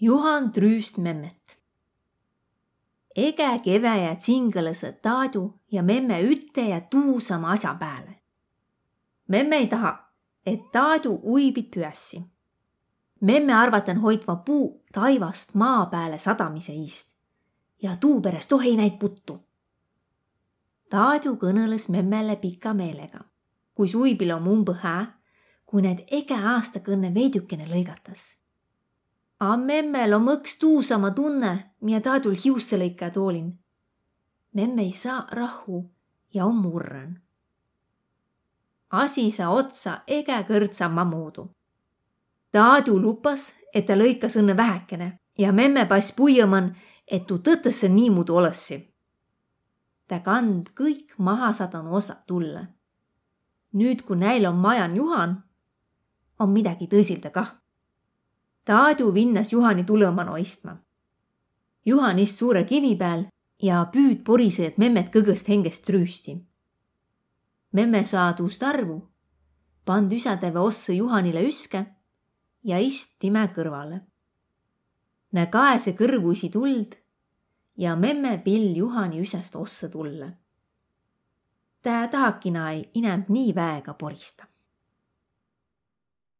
Juhan trüüst memmet. Ege keve ja tsingõlõsõ Taadu ja memme ütte ja tuusama asja pääle. memme ei taha, et Taadu uibit püässi. memme arvatan hoitva puu taivast maa pääle sadamise iist ja tuu peres tohi näid puttu. Taadu kõnõles memmele pika meelega, kuis uibil om umbõ hää, kui need ege aastakõnne veidükene lõigatas A memmel om õks tuusama tunne, miä taadul hiusse lõika toolin. memme ei saa rahu ja om murran. asi saa otsa ege kõrdsama muudu. Taadu lupas, et ta lõikas õnne vähekene ja memme pass puiõman, et tuu tõtõsse niimoodi olõssi. ta kand kõik maha sadanu osad tulla. nüüd, kui näil on majan Juhan, on midagi tõsilda kah Taadu vinnas Juhani tulõmano istma. Juhan ist suure kivi peal ja püüd porisõjad memmet kõgõst hengest rüüsti. memme saa tuust arvu, pand üsadeve ossa Juhanile üske ja ist time kõrvale. Nä kaese kõrvuisi tuld ja memme pill Juhani üsest ossa tulla. Tä tahakina ei inemb nii väega porista